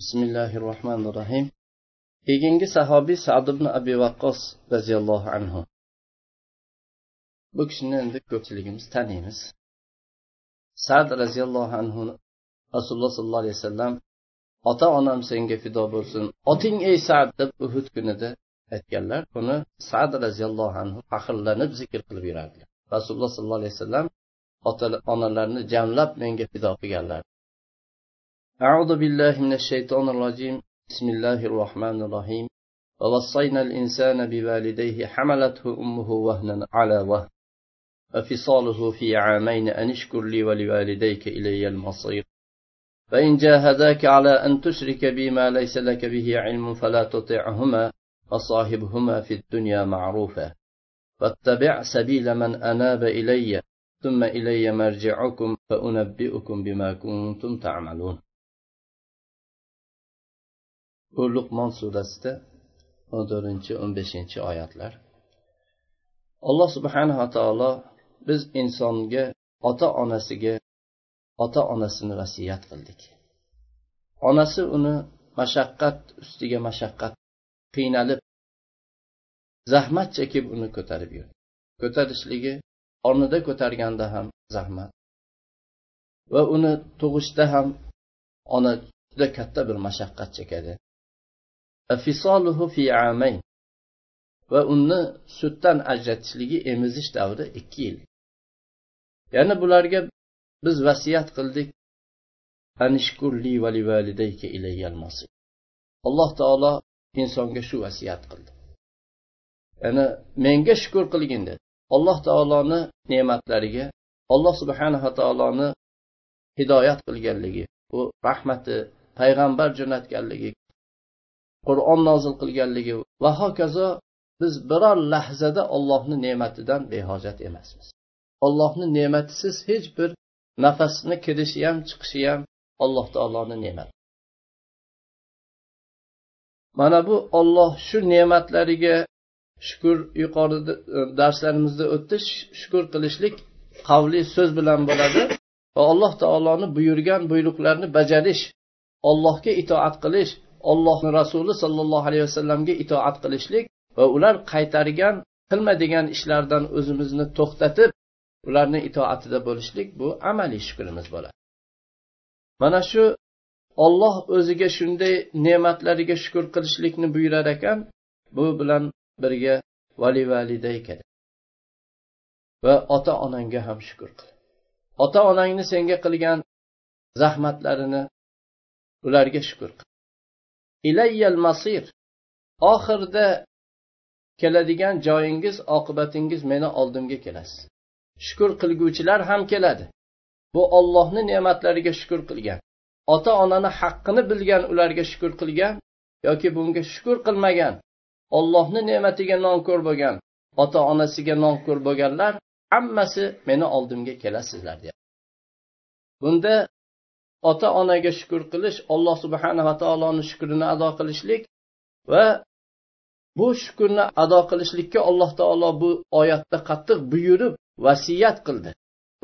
bismillahi rohmanir rohim keyingi sahobiy sad ibn abi vaqqos roziyallohu anhu. Bu kishini endi ko'pchiligimiz taniymiz. Sad roziyallohu anhu rasululloh sollallohu alayhi vasallam ota onam senga fido bo'lsin oting ey sad deb uhud kunida aytganlar. Buni sad roziyallohu anhu faxrlanib zikr qilib yurardilar rasululloh sollallohu alayhi vasallam ota onalarini jamlab menga fido qilganlar. أعوذ بالله من الشيطان الرجيم. بسم الله الرحمن الرحيم. ووصينا الإنسان بوالديه حملته أمه وهنا على وهن. وفصاله في عامين أن اشكر لي ولوالديك إلي المصير. فإن جاهداك على أن تشرك بي ما ليس لك به علم فلا تطعهما وصاحبهما في الدنيا معروفا. واتبع سبيل من أناب إلي ثم إلي مرجعكم فأنبئكم بما كنتم تعملون. Bu luqmon surasida o'n to'rtinchi o'n beshinchi oyatlar. Alloh subhanava taolo biz insonga ota onasiga ota onasini vasiyat qildik. Onasi uni mashaqqat ustiga mashaqqat qiynalib zahmat chekib uni ko'tarib yurdi. Ko'tarishligi qornida ko'targanda ham zahmat va uni tug'ishda ham ona juda katta bir mashaqqat chekadi. Va uni sutdan ajratishligi emizish davri ikki yil. Ya'ni bularga biz vasiyat qildik. Alloh taolo insonga shu vasiyat qildi. Ya'ni menga shukur qilgin dedi. Alloh taoloni ne'matlariga alloh subhanava taoloni hidoyat qilganligi u rahmati payg'ambar jo'natganligi qur'on nozil qilganligi va hokazo biz biror lahzada ollohni ne'matidan behojat emasmiz. Ollohni ne'matisiz hech bir nafasni kirishi ham chiqishi ham alloh taoloni ne'mati. Mana bu olloh shu ne'matlariga shukur yuqorida e, darslarimizda o'tdi. Shukur qilishlik qavli so'z bilan bo'ladi va alloh taoloni buyurgan buyruqlarni bajarish ollohga itoat qilish ollohni rasuli sollallohu alayhi vasallamga itoat qilishlik va ular qaytargan qilma degan ishlardan o'zimizni to'xtatib ularni itoatida bo'lishlik bu amaliy shukrimiz bo'ladi. Mana shu olloh o'ziga shunday ne'matlariga shukur qilishlikni buyurar ekan bu bilan birga vali validayka va ota onangga ham shukur qil. Ota onangni senga qilgan zahmatlarini ularga shukur qil. Ilayyal masir oxirida keladigan joyingiz oqibatingiz meni oldimga kelasiz. Shukur qilguvchilar ham keladi. Bu ollohni ne'matlariga shukur qilgan. Ota onani haqqini bilgan ularga shukur qilgan yoki bunga shukur qilmagan ollohni ne'matiga nonko'r bo'lgan ota onasiga nonko'r bo'lganlar hammasi meni oldimga kelasizlar deyapti. Bunda ota onaga shukur qilish alloh subhanava taoloni shukrini ado qilishlik va bu shukurni ado qilishlikka alloh taolo bu oyatda qattiq buyurib vasiyat qildi.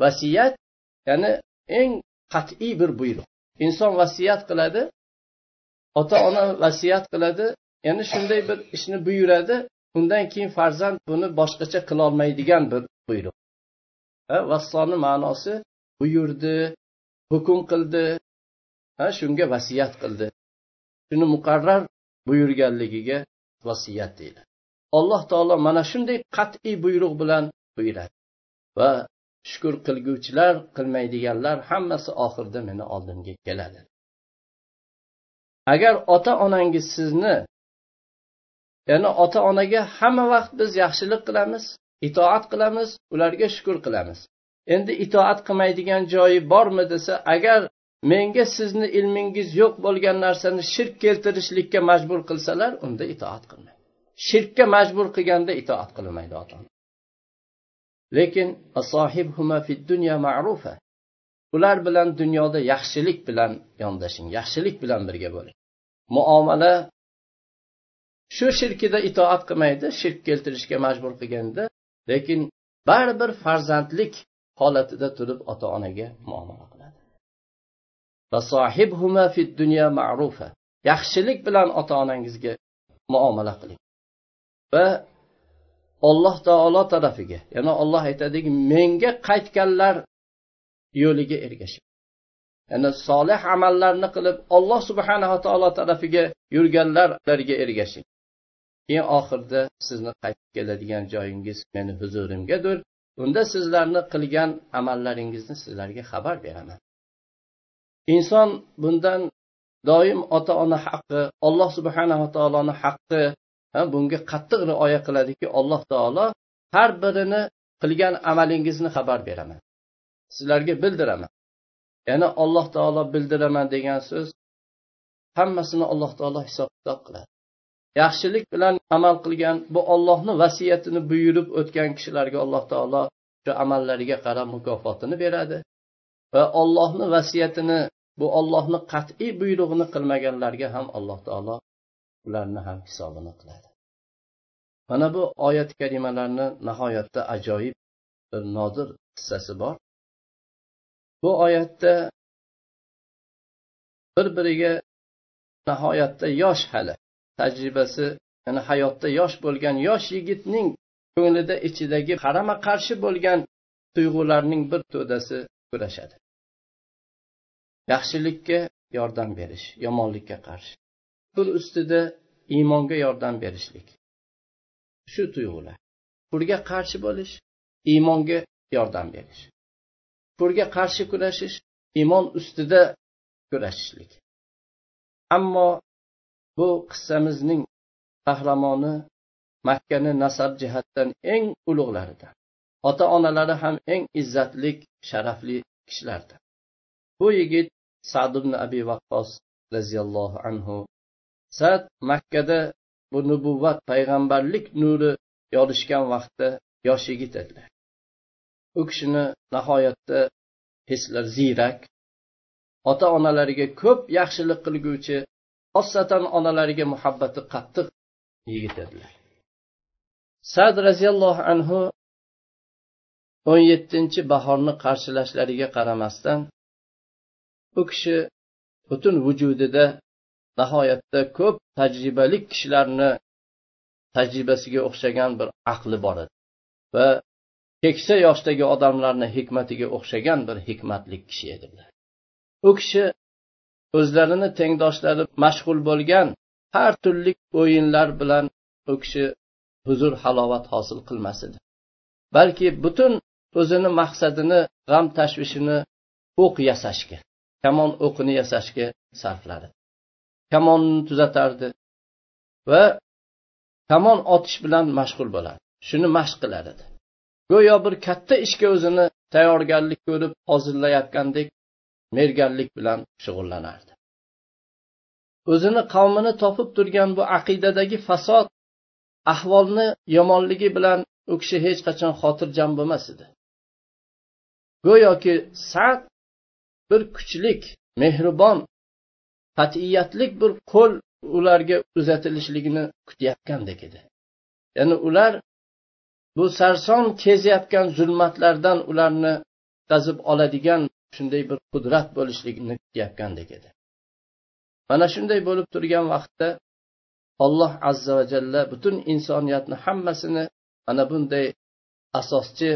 Vasiyat ya'ni eng qat'iy bir buyruq. Inson vasiyat qiladi ota ona vasiyat qiladi ya'ni shunday bir ishni buyuradi undan keyin farzand buni boshqacha qilolmaydigan bir buyruq. Vassoni ma'nosi buyurdi hukm qildi ha shunga vasiyat qildi. Shuni muqarrar buyurganligiga vasiyat deydi. Alloh taolo mana shunday qat'iy buyruq bilan buyuradi. Va shukur qilguvchilar qilmaydiganlar hammasi oxirida meni oldimga keladi. Agar ota onangiz sizni ya'ni ota onaga hamma vaqt biz yaxshilik qilamiz itoat qilamiz ularga shukur qilamiz. Endi itoat qilmaydigan joyi bormi desa agar menga sizni ilmingiz yo'q bo'lgan narsani shirk keltirishlikka majbur qilsalar unda itoat qilmang shirkka majbur qilganda itoat qilmaydi ota ona lekin ular bilan dunyoda yaxshilik bilan yondashing yaxshilik bilan birga bo'ling. Muomala shu shirkida itoat qilmaydi shirk keltirishga majbur qilganda lekin baribir farzandlik holatida turib ota onaga muomala qiladi yaxshilik bilan ota onangizga muomala qiling. Va alloh taolo tarafiga yana olloh aytadiki menga qaytganlar yo'liga ergashing. Ya'ni solih amallarni qilib alloh subhanava taolo tarafiga yurganlarga ergashing. Keyin oxirida sizni qaytib keladigan joyingiz meni huzurimgadir. Unda sizlarni qilgan amallaringizni sizlarga xabar beraman. Inson bundan doim ota ona haqqi alloh subhanava taoloni haqqi bunga qattiq rioya qiladiki alloh taolo har birini qilgan amalingizni xabar beraman. Sizlarga bildiraman. Ya'ni alloh taolo bildiraman degan so'z hammasini alloh taolo hisob kitob qiladi. Yaxshilik bilan amal qilgan bu ollohni vasiyatini buyurib o'tgan kishilarga alloh taolo shu amallariga qarab mukofotini beradi. Va ollohni vasiyatini bu ollohni qat'iy buyrug'ini qilmaganlarga ham alloh taolo ularni ham hisobini qiladi. Mana bu oyat kalimalarni nihoyatda ajoyib bir nodir qissasi bor. Bu oyatda bir biriga nihoyatda yosh hali tajribasi ya'ni hayotda yosh bo'lgan yosh yigitning ko'nglida ichidagi qarama qarshi bo'lgan tuyg'ularning bir to'dasi kurashadi. Yaxshilikka yordam berish yomonlikka qarshi. Pul ustida iymonga yordam berishlik. Shu tuyg'ular. Pulga qarshi bo'lish iymonga yordam berish. Pulga qarshi kurashish iymon ustida kurashishlik. Ammo bu qissamizning qahramoni makkani nasab jihatdan eng ulug'laridan. Ota onalari ham eng izzatli sharafli kishilardir. Bu yigit sad ibn abi vaqqos roziyallohu anhu sad makkada bu nubuvvat payg'ambarlik nuri yorishgan vaqtda yosh yigit edilar u kishini nihoyatda hislar ziyrak ota onalariga ko'p yaxshilik qilguvchi xossatan onalariga muhabbati qattiq yigit edilar sad roziyallohu anhu o'n yettinchi bahorni qarshilashlariga qaramasdan u kishi butun vujudida nihoyatda ko'p tajribali kishilarni tajribasiga o'xshagan bir aqli bor edi va keksa yoshdagi odamlarni hikmatiga o'xshagan bir hikmatli kishi edilar. U kishi o'zlarini tengdoshlari mashg'ul bo'lgan har turli o'yinlar bilan u kishi huzur halovat hosil qilmas edi. Balki butun o'zini maqsadini g'am tashvishini o'q yasashga kamon o'qini yasashga sarfladi. Kamonni tuzatardi va kamon otish bilan mashg'ul bo'ladi. Shuni mashq qilar edi. Go'yo bir katta ishga o'zini tayyorgarlik ko'rib hozirlayotgandek merganlik bilan shug'ullanardi. O'zini qavmini topib turgan bu aqidadagi fasod ahvolni yomonligi bilan u kishi hech qachon xotirjam bo'lmas edi. Go'yoki sad bir kuchlik mehribon qat'iyatlik bir qo'l ularga uzatilishligini kutayotgandek edi. Ya'ni ular bu sarson kezayotgan zulmatlardan ularni qutqazib oladigan shunday bir qudrat bo'lishligini kutayotgandek edi. Mana shunday bo'lib turgan vaqtda alloh azza va jalla butun insoniyatni hammasini mana bunday asoschi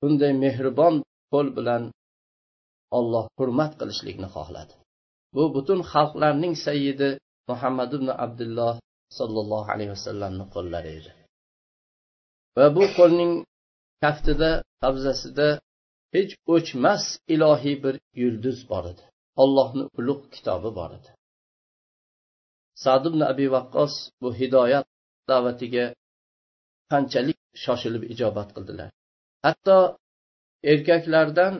bunday mehribon qo'l bilan olloh hurmat qilishlikni xohladi. Bu butun xalqlarning sayyidi muhammad ibn abdulloh sollallohu alayhi vasallamni qo'llari edi. Va bu qo'lning kaftida qabzasida hech o'chmas ilohiy bir yulduz bor edi. Ollohni ulug' kitobi bor edi. Sad ibn abi vaqqos bu hidoyat da'vatiga qanchalik shoshilib ijobat qildilar. Hatto erkaklardan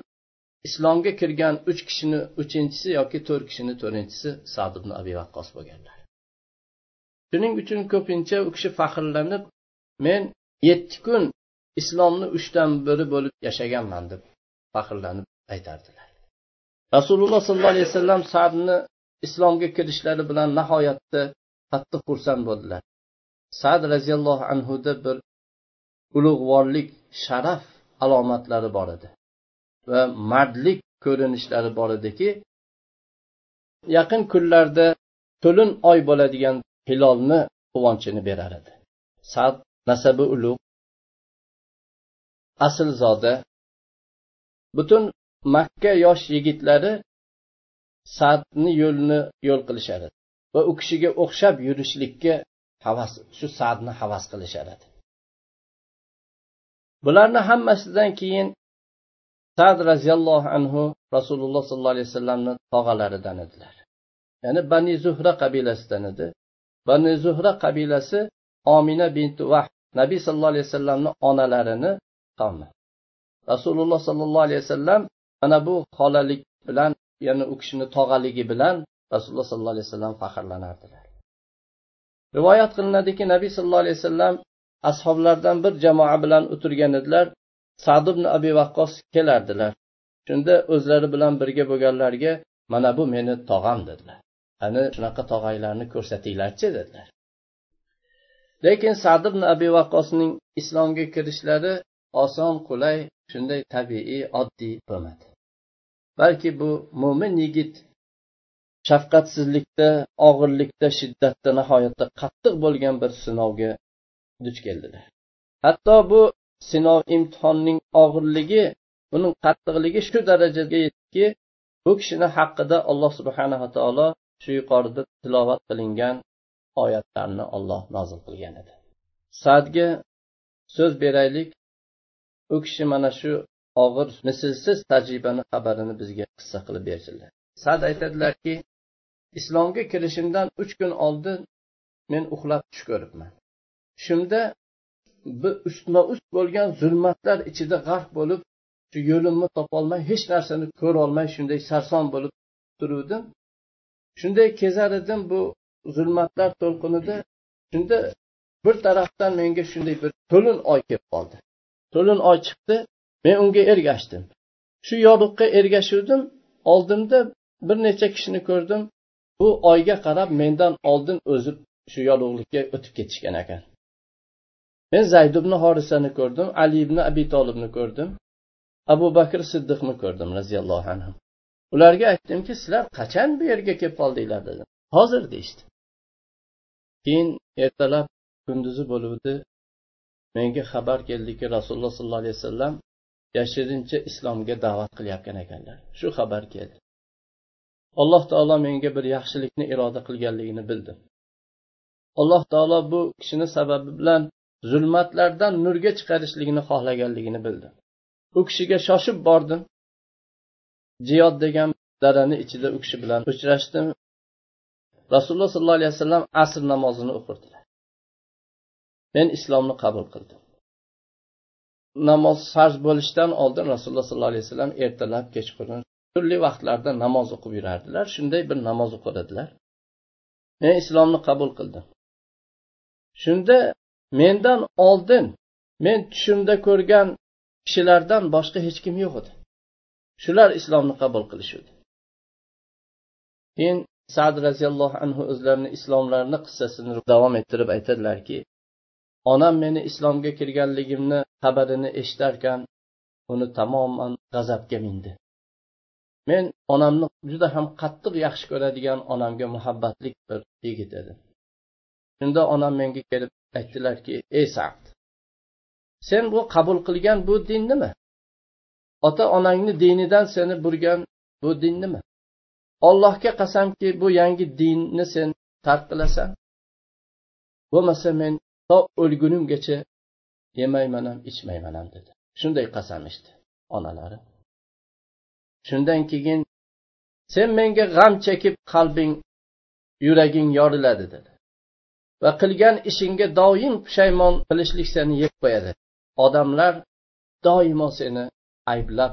islomga kirgan uch kishini uchinchisi yoki to'rt kishini to'rtinchisi sad ibn abi vaqqos bo'lganlar. Shuning uchun ko'pincha u kishi faxrlanib men yetti kun islomni uchdan biri bo'lib yashaganman deb faxrlanib aytardilar. Rasululloh sollallohu alayhi vasallam sadni islomga kirishlari bilan nihoyatda qattiq xursand bo'ldilar. Sad roziyallohu anhuda bir ulug'vorlik sharaf alomatlari bor edi va mardlik ko'rinishlari bor ediki yaqin kunlarda to'lin oy bo'ladigan hilolni quvonchini berar edi. Sad nasabi ulug' aslzoda butun makka yosh yigitlari sadni yo'lini yo'l qilishadi va u kishiga o'xshab yurishlikka havas shu sadni havas qilishar edi bularni hammasidan keyin sad roziyallohu anhu rasululloh sollallohu alayhi vasallamni tog'alaridan edilar. Ya'ni bani zuhra qabilasidan edi. Bani zuhra qabilasi omina binti vah nabiy sallallohu alayhi vasallamni onalarini qavmi rasululloh sollallohu alayhi vasallam mana bu xolalik bilan ya'ni u kishini tog'aligi bilan rasululloh sollallohu alayhi vasallam faxrlanardilar. Rivoyat qilinadiki nabiy sallallohu alayhi vasallam ashoblardan bir jamoa bilan o'tirgan edilar. Sad ibn abi vaqqos kelardilar. Shunda o'zlari bilan birga bo'lganlarga mana bu meni tog'am dedilar. Ana shunaqa tog'aylarni ko'rsatinglarchi dedilar. Lekin sad ibn abi vaqqosning islomga kirishlari oson qulay shunday tabiiy oddiy bo'lmadi. Balki bu mo'min yigit shafqatsizlikda og'irlikda shiddatda nihoyatda qattiq bo'lgan bir sinovga duch keldilar hatto bu sinov imtihonning og'irligi uning qattiqligi shu darajaga yetdiki bu kishini haqida alloh subhanava taolo shu yuqorida tilovat qilingan oyatlarni olloh nozil qilgan edi. Sadga so'z beraylik u kishi mana shu og'ir mislsiz tajribani xabarini bizga qissa qilib berdilar sad aytadilarki islomga kirishimdan uch kun oldin men uxlab tush ko'ribman. Tushimda ustma ust bo'lgan zulmatlar ichida g'arq bo'lib shu yo'limni topolmay hech narsani ko'rolmay shunday sarson bo'lib turuvdim. Shunday kezar edim bu zulmatlar to'lqinida. Shunda bir tarafdan menga shunday bir to'lin oy kelib qoldi. To'lin oy chiqdi men unga ergashdim. Shu yorug'ga ergashuvdim oldimda bir necha kishini ko'rdim. Bu oyga qarab mendan oldin o'zib shu yorug'likka o'tib ketishgan ekan. Men zayd ibn horisani ko'rdim ali ibn abi tolibni ko'rdim abu bakr siddiqni ko'rdim roziyallohu anhu. Ularga aytdimki sizlar qachon bu yerga kelib qoldinglar dedim. Hozir deyishdi. Keyin ertalab kunduzi bo'luvdi menga xabar keldiki rasululloh sollallohu alayhi vasallam yashirincha islomga da'vat qilayotgan ekanlar. Shu xabar keldi. Alloh taolo menga bir yaxshilikni iroda qilganligini bildim alloh taolo bu kishini sababi bilan zulmatlardan nurga chiqarishligini xohlaganligini bildim u kishiga shoshib bordim. Jiyod degan darani ichida u kishi bilan uchrashdim. Rasululloh sollallohu alayhi vasallam asr namozini o'qirdilar. Men islomni qabul qildim. Namoz farz bo'lishidan oldin rasululloh sollallohu alayhi vasallam ertalab kechqurun turli vaqtlarda namoz o'qib yurardilar shunday bir namoz o'qiredilar men islomni qabul qildim. Shunda mendan oldin men tushimda ko'rgan kishilardan boshqa hech kim yo'q edi. Shular islomni qabul qilishuvdi. Keyin sad roziyallohu anhu o'zlarini islomlarini qissasini davom ettirib aytadilarki onam meni islomga kirganligimni xabarini eshitarkan uni tamoman g'azabga mindi. Men onamni juda ham qattiq yaxshi ko'radigan onamga muhabbatlik bir yigit edim. Shunda onam menga kelib aytdilarki ey sad sen bu qabul qilgan bu din nima? Ota onangni dinidan seni burgan bu din nima? Ollohga qasamki bu yangi dinni sen tark qilasan? Bo'lmasa men to o'lgunimgacha yemayman ham ichmayman ham dedi. Shunday qasam ichdi onalari. Shundan keyin sen menga g'am chekib qalbing yuraging yoriladi dedi. Va qilgan ishingga doim pushaymon qilishlik seni yeb qo'yadi. Odamlar doimo seni ayblab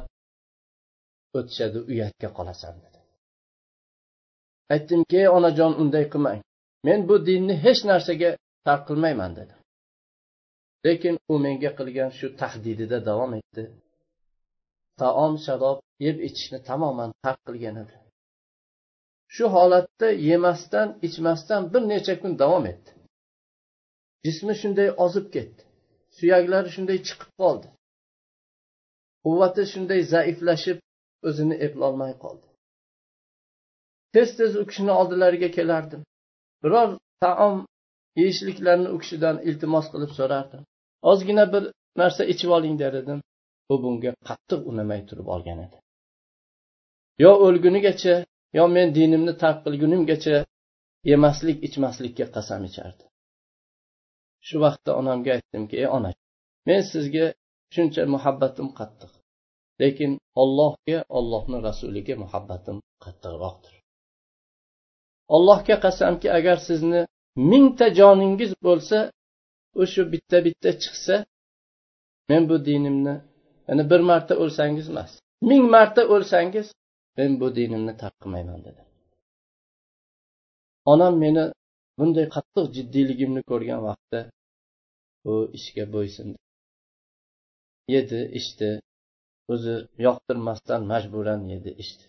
o'tishadi uyatga qolasan dedi. Aytdimki onajon unday qilmang. Men bu dinni hech narsaga tark qilmayman dedi lekin u menga qilgan shu tahdidida davom etdi. Taom sharob yeb ichishni tamoman tark qilgan edi. Shu holatda yemasdan ichmasdan bir necha kun davom etdi. Jismi shunday ozib ketdi. Suyaklari shunday chiqib qoldi. Quvvati shunday zaiflashib o'zini eplolmay qoldi. Tez tez u kishini oldilariga kelardim. Biror taom yeyishliklarni u kishidan iltimos qilib so'rardim. Ozgina bir narsa ichib oling der edim. U bunga qattiq unamay turib olgan edi. Yo o'lgunigacha yo men dinimni tark qilgunimgacha yemaslik ichmaslikka qasam ichardi. Shu vaqtda onamga aytdimki ey ona men sizga shuncha muhabbatim qattiq lekin ollohga ollohni rasuliga muhabbatim qattiqroqdir. Allohga qasamki agar sizni mingta joningiz bo'lsa o'sha bitta bitta chiqsa men bu dinimni ya'ni bir marta o'lsangiz emas ming marta o'lsangiz men bu dinimni tark qilmayman dedi. Onam meni bunday qattiq jiddiyligimni ko'rgan vaqtda u ishga bo'ysundi yedi ichdi o'zi yoqtirmasdan majburan yedi ichdi.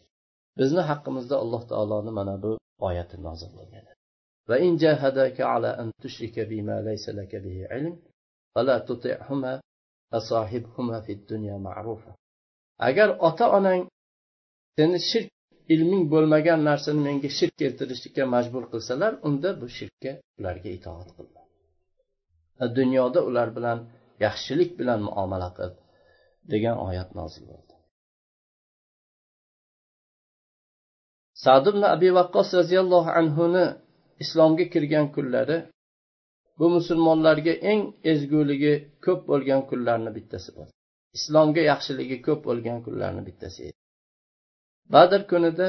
Bizni haqqimizda alloh taoloni mana bu oyati nozil bo'lgan وإن جاهداك على أن تشرك بما ليس لك به علم فلا تطعهما وصاحبهما في الدنيا معروفا agar ota onang seni shirk ilming bo'lmagan narsani menga shirk keltirishlikka majbur qilsalar unda bu shirkka ularga itoat qilma dunyoda ular bilan yaxshilik bilan muomala qil degan oyat nozil bo'ldi sad ibn abi vaqqos roziyallohu anhuni islomga kirgan kunlari bu musulmonlarga eng ezguligi ko'p bo'lgan kunlarni bittasi bo'ldi islomga yaxshiligi ko'p bo'lgan kunlarni bittasi edi. Badr kunida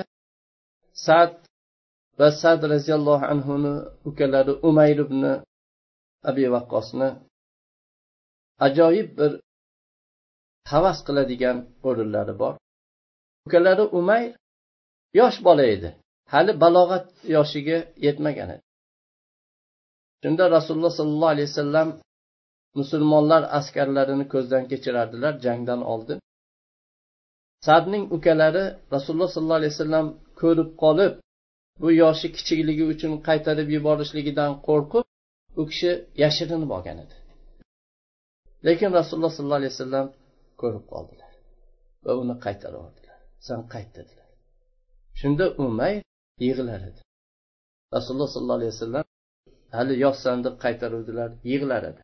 sad va sad roziyallohu anhuni ukalari umayr ibn abi vaqqosni ajoyib bir havas qiladigan o'rinlari bor. Ukalari umayr yosh bola edi. Hali balog'at yoshiga yetmagan edi. Shunda rasululloh sollallohu alayhi vasallam musulmonlar askarlarini ko'zdan kechirardilar jangdan oldin sadning ukalari rasululloh sollallohu alayhi vasallam ko'rib qolib bu yoshi kichikligi uchun qaytarib yuborishligidan qo'rqib u kishi yashirinib olgan edi. Lekin rasululloh sollallohu alayhi vasallam ko'rib qoldilar va uni qaytarib yubordilar san qayt dedilar. Shunda umay yig'lar edi. Rasululloh sollallohu alayhi vasallam hali yoshsan deb qaytaruvdilar yig'lar edi.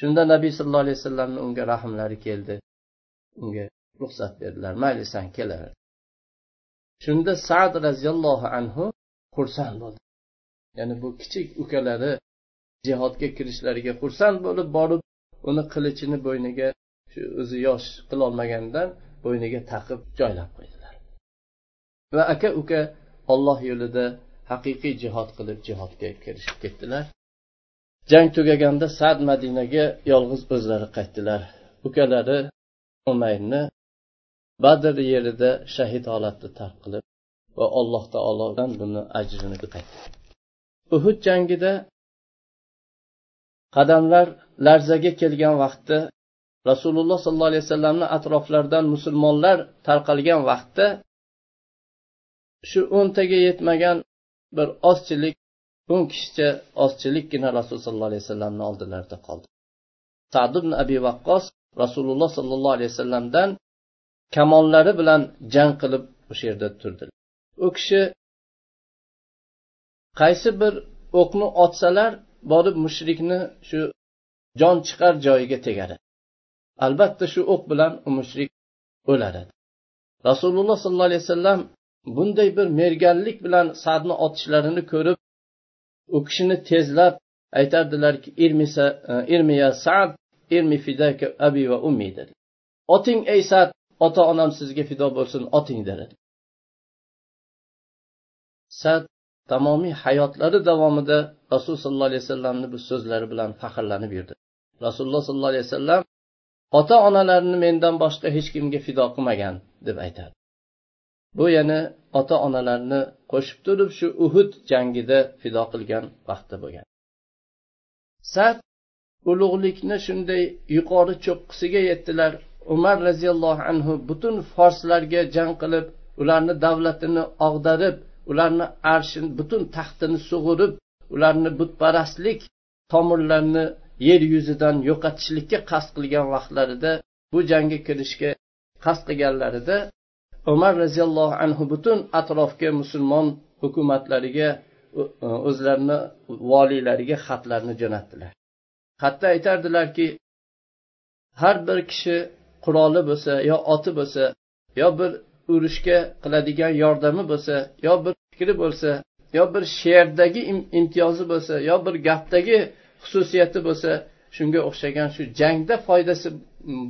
Shunda nabiy sallallohu alayhi vasallamni unga rahmlari keldi. Unga ruxsat berdilar mayli san kelaver. Shunda sad roziyallohu anhu xursand bo'ldi. Ya'ni bu kichik ukalari jihodga kirishlariga xursand bo'lib borib uni qilichini bo'yniga shu o'zi yosh qilolmaganidan bo'yniga taqib joylab qo'ydilar. Va aka uka olloh yo'lida haqiqiy jihod qilib jihodga kirishib ketdilar. Jang tugaganda sad madinaga yolg'iz o'zlari qaytdilar. Ukalari umayrni badr yerida shahid holatda tark qilib va alloh taolodan buni ajrini qaytdi. Uhud jangida qadamlar larzaga kelgan vaqtda rasululloh sollallohu alayhi vasallamni atroflaridan musulmonlar tarqalgan vaqtda shu o'ntaga yetmagan bir ozchilik o'n kishicha ozchilikgina rasululloh sollallohu alayhi vasallamni oldilarida qoldi. Sad ibn abi vaqqos rasululloh sollallohu alayhi vasallamdan kamonlari bilan jang qilib o'sha yerda turdilar. U kishi qaysi bir o'qni otsalar borib mushrikni shu jon chiqar joyiga tegar albatta shu o'q bilan u mushrik o'lar edi. Rasululloh sollallohu alayhi vasallam bunday bir merganlik bilan sadni otishlarini ko'rib u kishini tezlab aytardilarki irmiya e, sad irmi fidaka abi va ummi dedi. Oting ey sad ota onam sizga fido bo'lsin oting dedi. Sad tamomiy hayotlari davomida rasululloh sollallohu alayhi vasallamni bu so'zlari bilan faxrlanib yurdi. Rasululloh sollallohu alayhi vasallam ota onalarini mendan boshqa hech kimga fido qilmagan deb aytadi. Bu yana ota onalarni qo'shib turib shu uhud jangida fido qilgan vaqtda bo'lgan. Sad ulug'likni shunday yuqori cho'qqisiga yetdilar. Umar roziyallohu anhu butun forslarga jang qilib ularni davlatini og'darib ularni arshini butun taxtini sug'urib ularni butparastlik tomirlarini yer yuzidan yo'qotishlikka qasd qilgan vaqtlarida bu jangga kirishga qasd qilganlarida umar roziyallohu anhu butun atrofga musulmon hukumatlariga e, o'zlarini voliylariga xatlarni jo'natdilar. Xatda aytardilarki har bir kishi quroli bo'lsa yo oti bo'lsa yo bir urushga qiladigan yordami bo'lsa yo bir fikri bo'lsa yo bir she'rdagi imtiyozi bo'lsa yo bir gapdagi xususiyati bo'lsa shunga o'xshagan shu jangda foydasi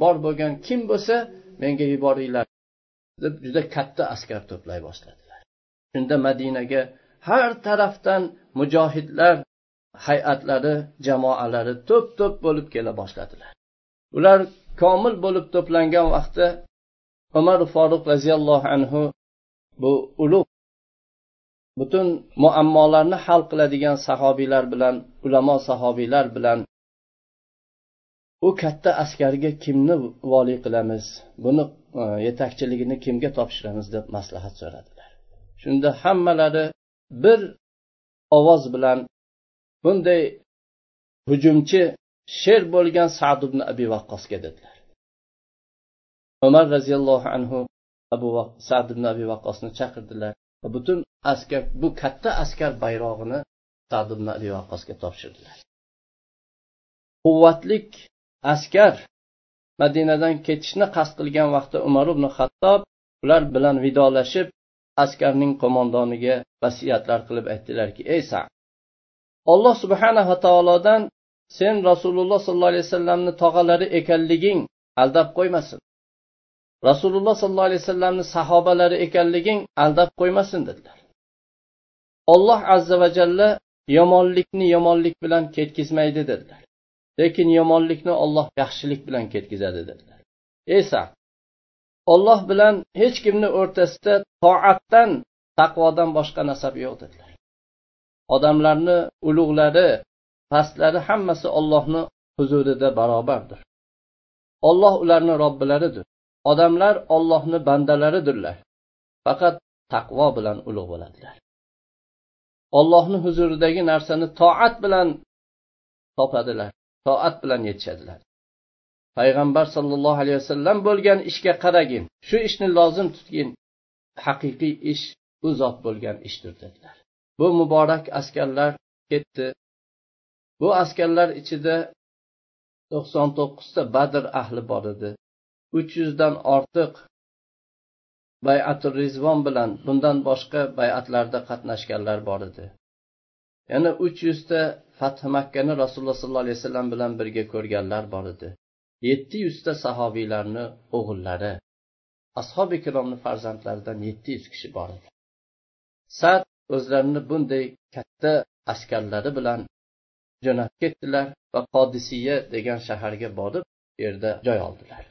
bor bo'lgan kim bo'lsa menga yuboringlar. Deb juda katta askar to'play boshladilar. Shunda madinaga har tarafdan mujohidlar hay'atlari jamoalari to'p to'p bo'lib kela boshladilar. Ular komil bo'lib to'plangan vaqtda umar foruq roziyallohu anhu bu ulug' butun muammolarni hal qiladigan sahobiylar bilan ulamo sahobiylar bilan u katta askarga kimni voliy qilamiz? Buni e, yetakchiligini kimga topshiramiz deb maslahat so'radilar. Shunda hammalari bir ovoz bilan bunday hujumchi sher bo'lgan sad ibn abi vaqqosga dedilar. Umar roziyallohu anhu abu sad ibn abi vaqqosni chaqirdilar va butun askar bu katta askar bayrog'ini sad ibn abi vaqqosga topshirdilar. Quvvatlik askar madinadan ketishni qasd qilgan vaqtda umar ibn hattob ular bilan vidolashib askarning qo'mondoniga vasiyatlar qilib aytdilarki ey sa alloh subhanava taolodan sen rasululloh sollallohu alayhi vasallamni tog'alari ekanliging aldab qo'ymasin. Rasululloh sollallohu alayhi vasallamni sahobalari ekanliging aldab qo'ymasin dedilar. Olloh azza va jalla yomonlikni yomonlik bilan ketkizmaydi dedilar. Lekin yomonlikni olloh yaxshilik bilan ketkazadi dedilar. Esa olloh bilan hech kimni o'rtasida toatdan taqvodan boshqa nasab yo'q dedilar. Odamlarni ulug'lari pastlari hammasi ollohni huzurida barobardir. Olloh ularni robbilaridir. Odamlar ollohni bandalaridirlar. Faqat taqvo bilan ulug' bo'ladilar. Ollohni huzuridagi narsani toat bilan topadilar. Toat bilan yetishadilar. Payg'ambar sollallohu alayhi vasallam bo'lgan ishga qaragin shu ishni lozim tutgin haqiqiy ish u zot bo'lgan ishdir dedilar. Bu muborak askarlar ketdi. Bu askarlar ichida to'qson to'qqizta badr ahli bor edi. Uch yuzdan ortiq bayatul rizvon bilan bundan boshqa bayatlarda qatnashganlar bor edi. Yana uch yuzta fath makkani rasululloh sollallohu alayhi vasallam bilan birga ko'rganlar bor edi. Yetti yuzta sahobiylarni o'g'illari ashobi ikromni farzandlaridan yetti yuz kishi bor edi. Sad o'zlarini bunday katta askarlari bilan jo'nab ketdilar va qodisiya degan shaharga borib u yerda joy oldilar.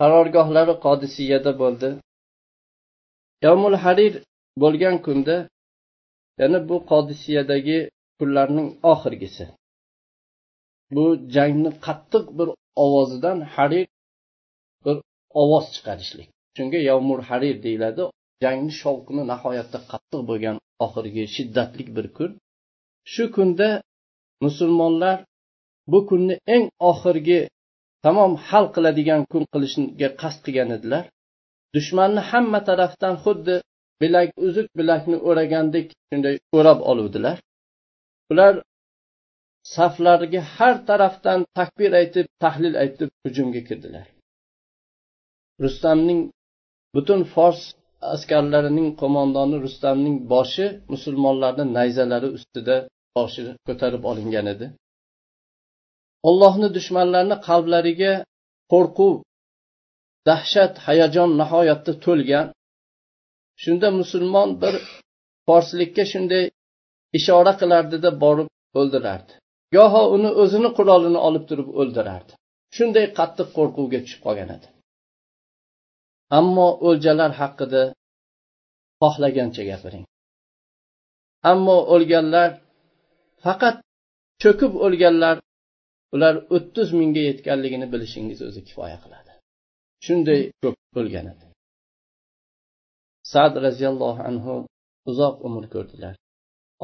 Qarorgohlari qodisiyada bo'ldi. Yomul harir bo'lgan kunda yana bu qodisiyadagi kunlarning oxirgisi. Bu jangni qattiq bir ovozidan harir bir ovoz chiqarishlik. Shunga yovmur harir deyiladi jangni shovqini nihoyatda qattiq bo'lgan oxirgi shiddatli bir kun. Shu kunda musulmonlar bu kunni eng oxirgi tamom hal qiladigan kun qilishga qasd qilgan edilar. Dushmanni hamma tarafdan xuddi bilak uzuk bilakni o'ragandek shunday o'rab oluvdilar. Ular saflariga har tarafdan takbir aytib tahlil aytib hujumga kirdilar. Rustamning butun fors askarlarining qo'mondoni rustamning boshi musulmonlarni nayzalari ustida boshi ko'tarib olingan edi. Ollohni dushmanlarini qalblariga qo'rquv dahshat hayajon nihoyatda to'lgan shunda musulmon bir forslikka shunday ishora qilardida borib o'ldirardi. Goho uni o'zini qurolini olib turib o'ldirardi. Shunday qattiq qo'rquvga tushib qolgan edi. Ammo o'ljalar haqida xohlagancha gapiring. Ammo o'lganlar faqat cho'kib o'lganlar ular o'ttiz mingga yetganligini bilishingiz o'zi kifoya qiladi. Shunday ko'p o'lgan edi. Sad roziyallohu anhu uzoq umr ko'rdilar.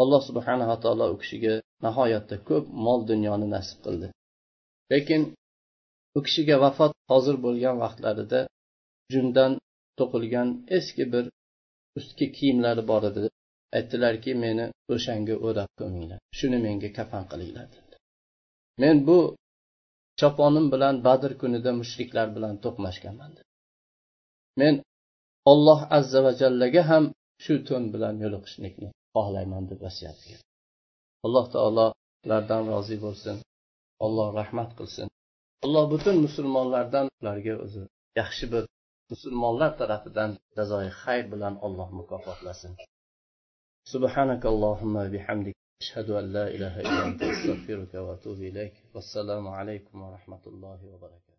Alloh subhanava taolo u kishiga nihoyatda ko'p mol dunyoni nasib qildi. Lekin u kishiga vafot hozir bo'lgan vaqtlarida jundan to'qilgan eski bir ustki kiyimlari bor edi. Aytdilarki meni o'shanga o'rab ko'minglar. Shuni menga kafan qilinglar dedi. Men bu choponim bilan badr kunida mushriklar bilan to'qnashganman dedi. Men olloh azza va jallaga ham shu to'n bilan yo'liqishlikni xohlayman deb vasiyat qilgan alloh taolo ulardan rozi bo'lsin alloh rahmat qilsin alloh butun musulmonlardan ularga o'zi yaxshi bir musulmonlar tarafidan jazoi xayr bilan alloh mukofotlasin سبحانك اللهم بحمدك أشهد أن لا إله إلا أنت أستغفرك وأتوب إليك والسلام عليكم ورحمة الله وبركاته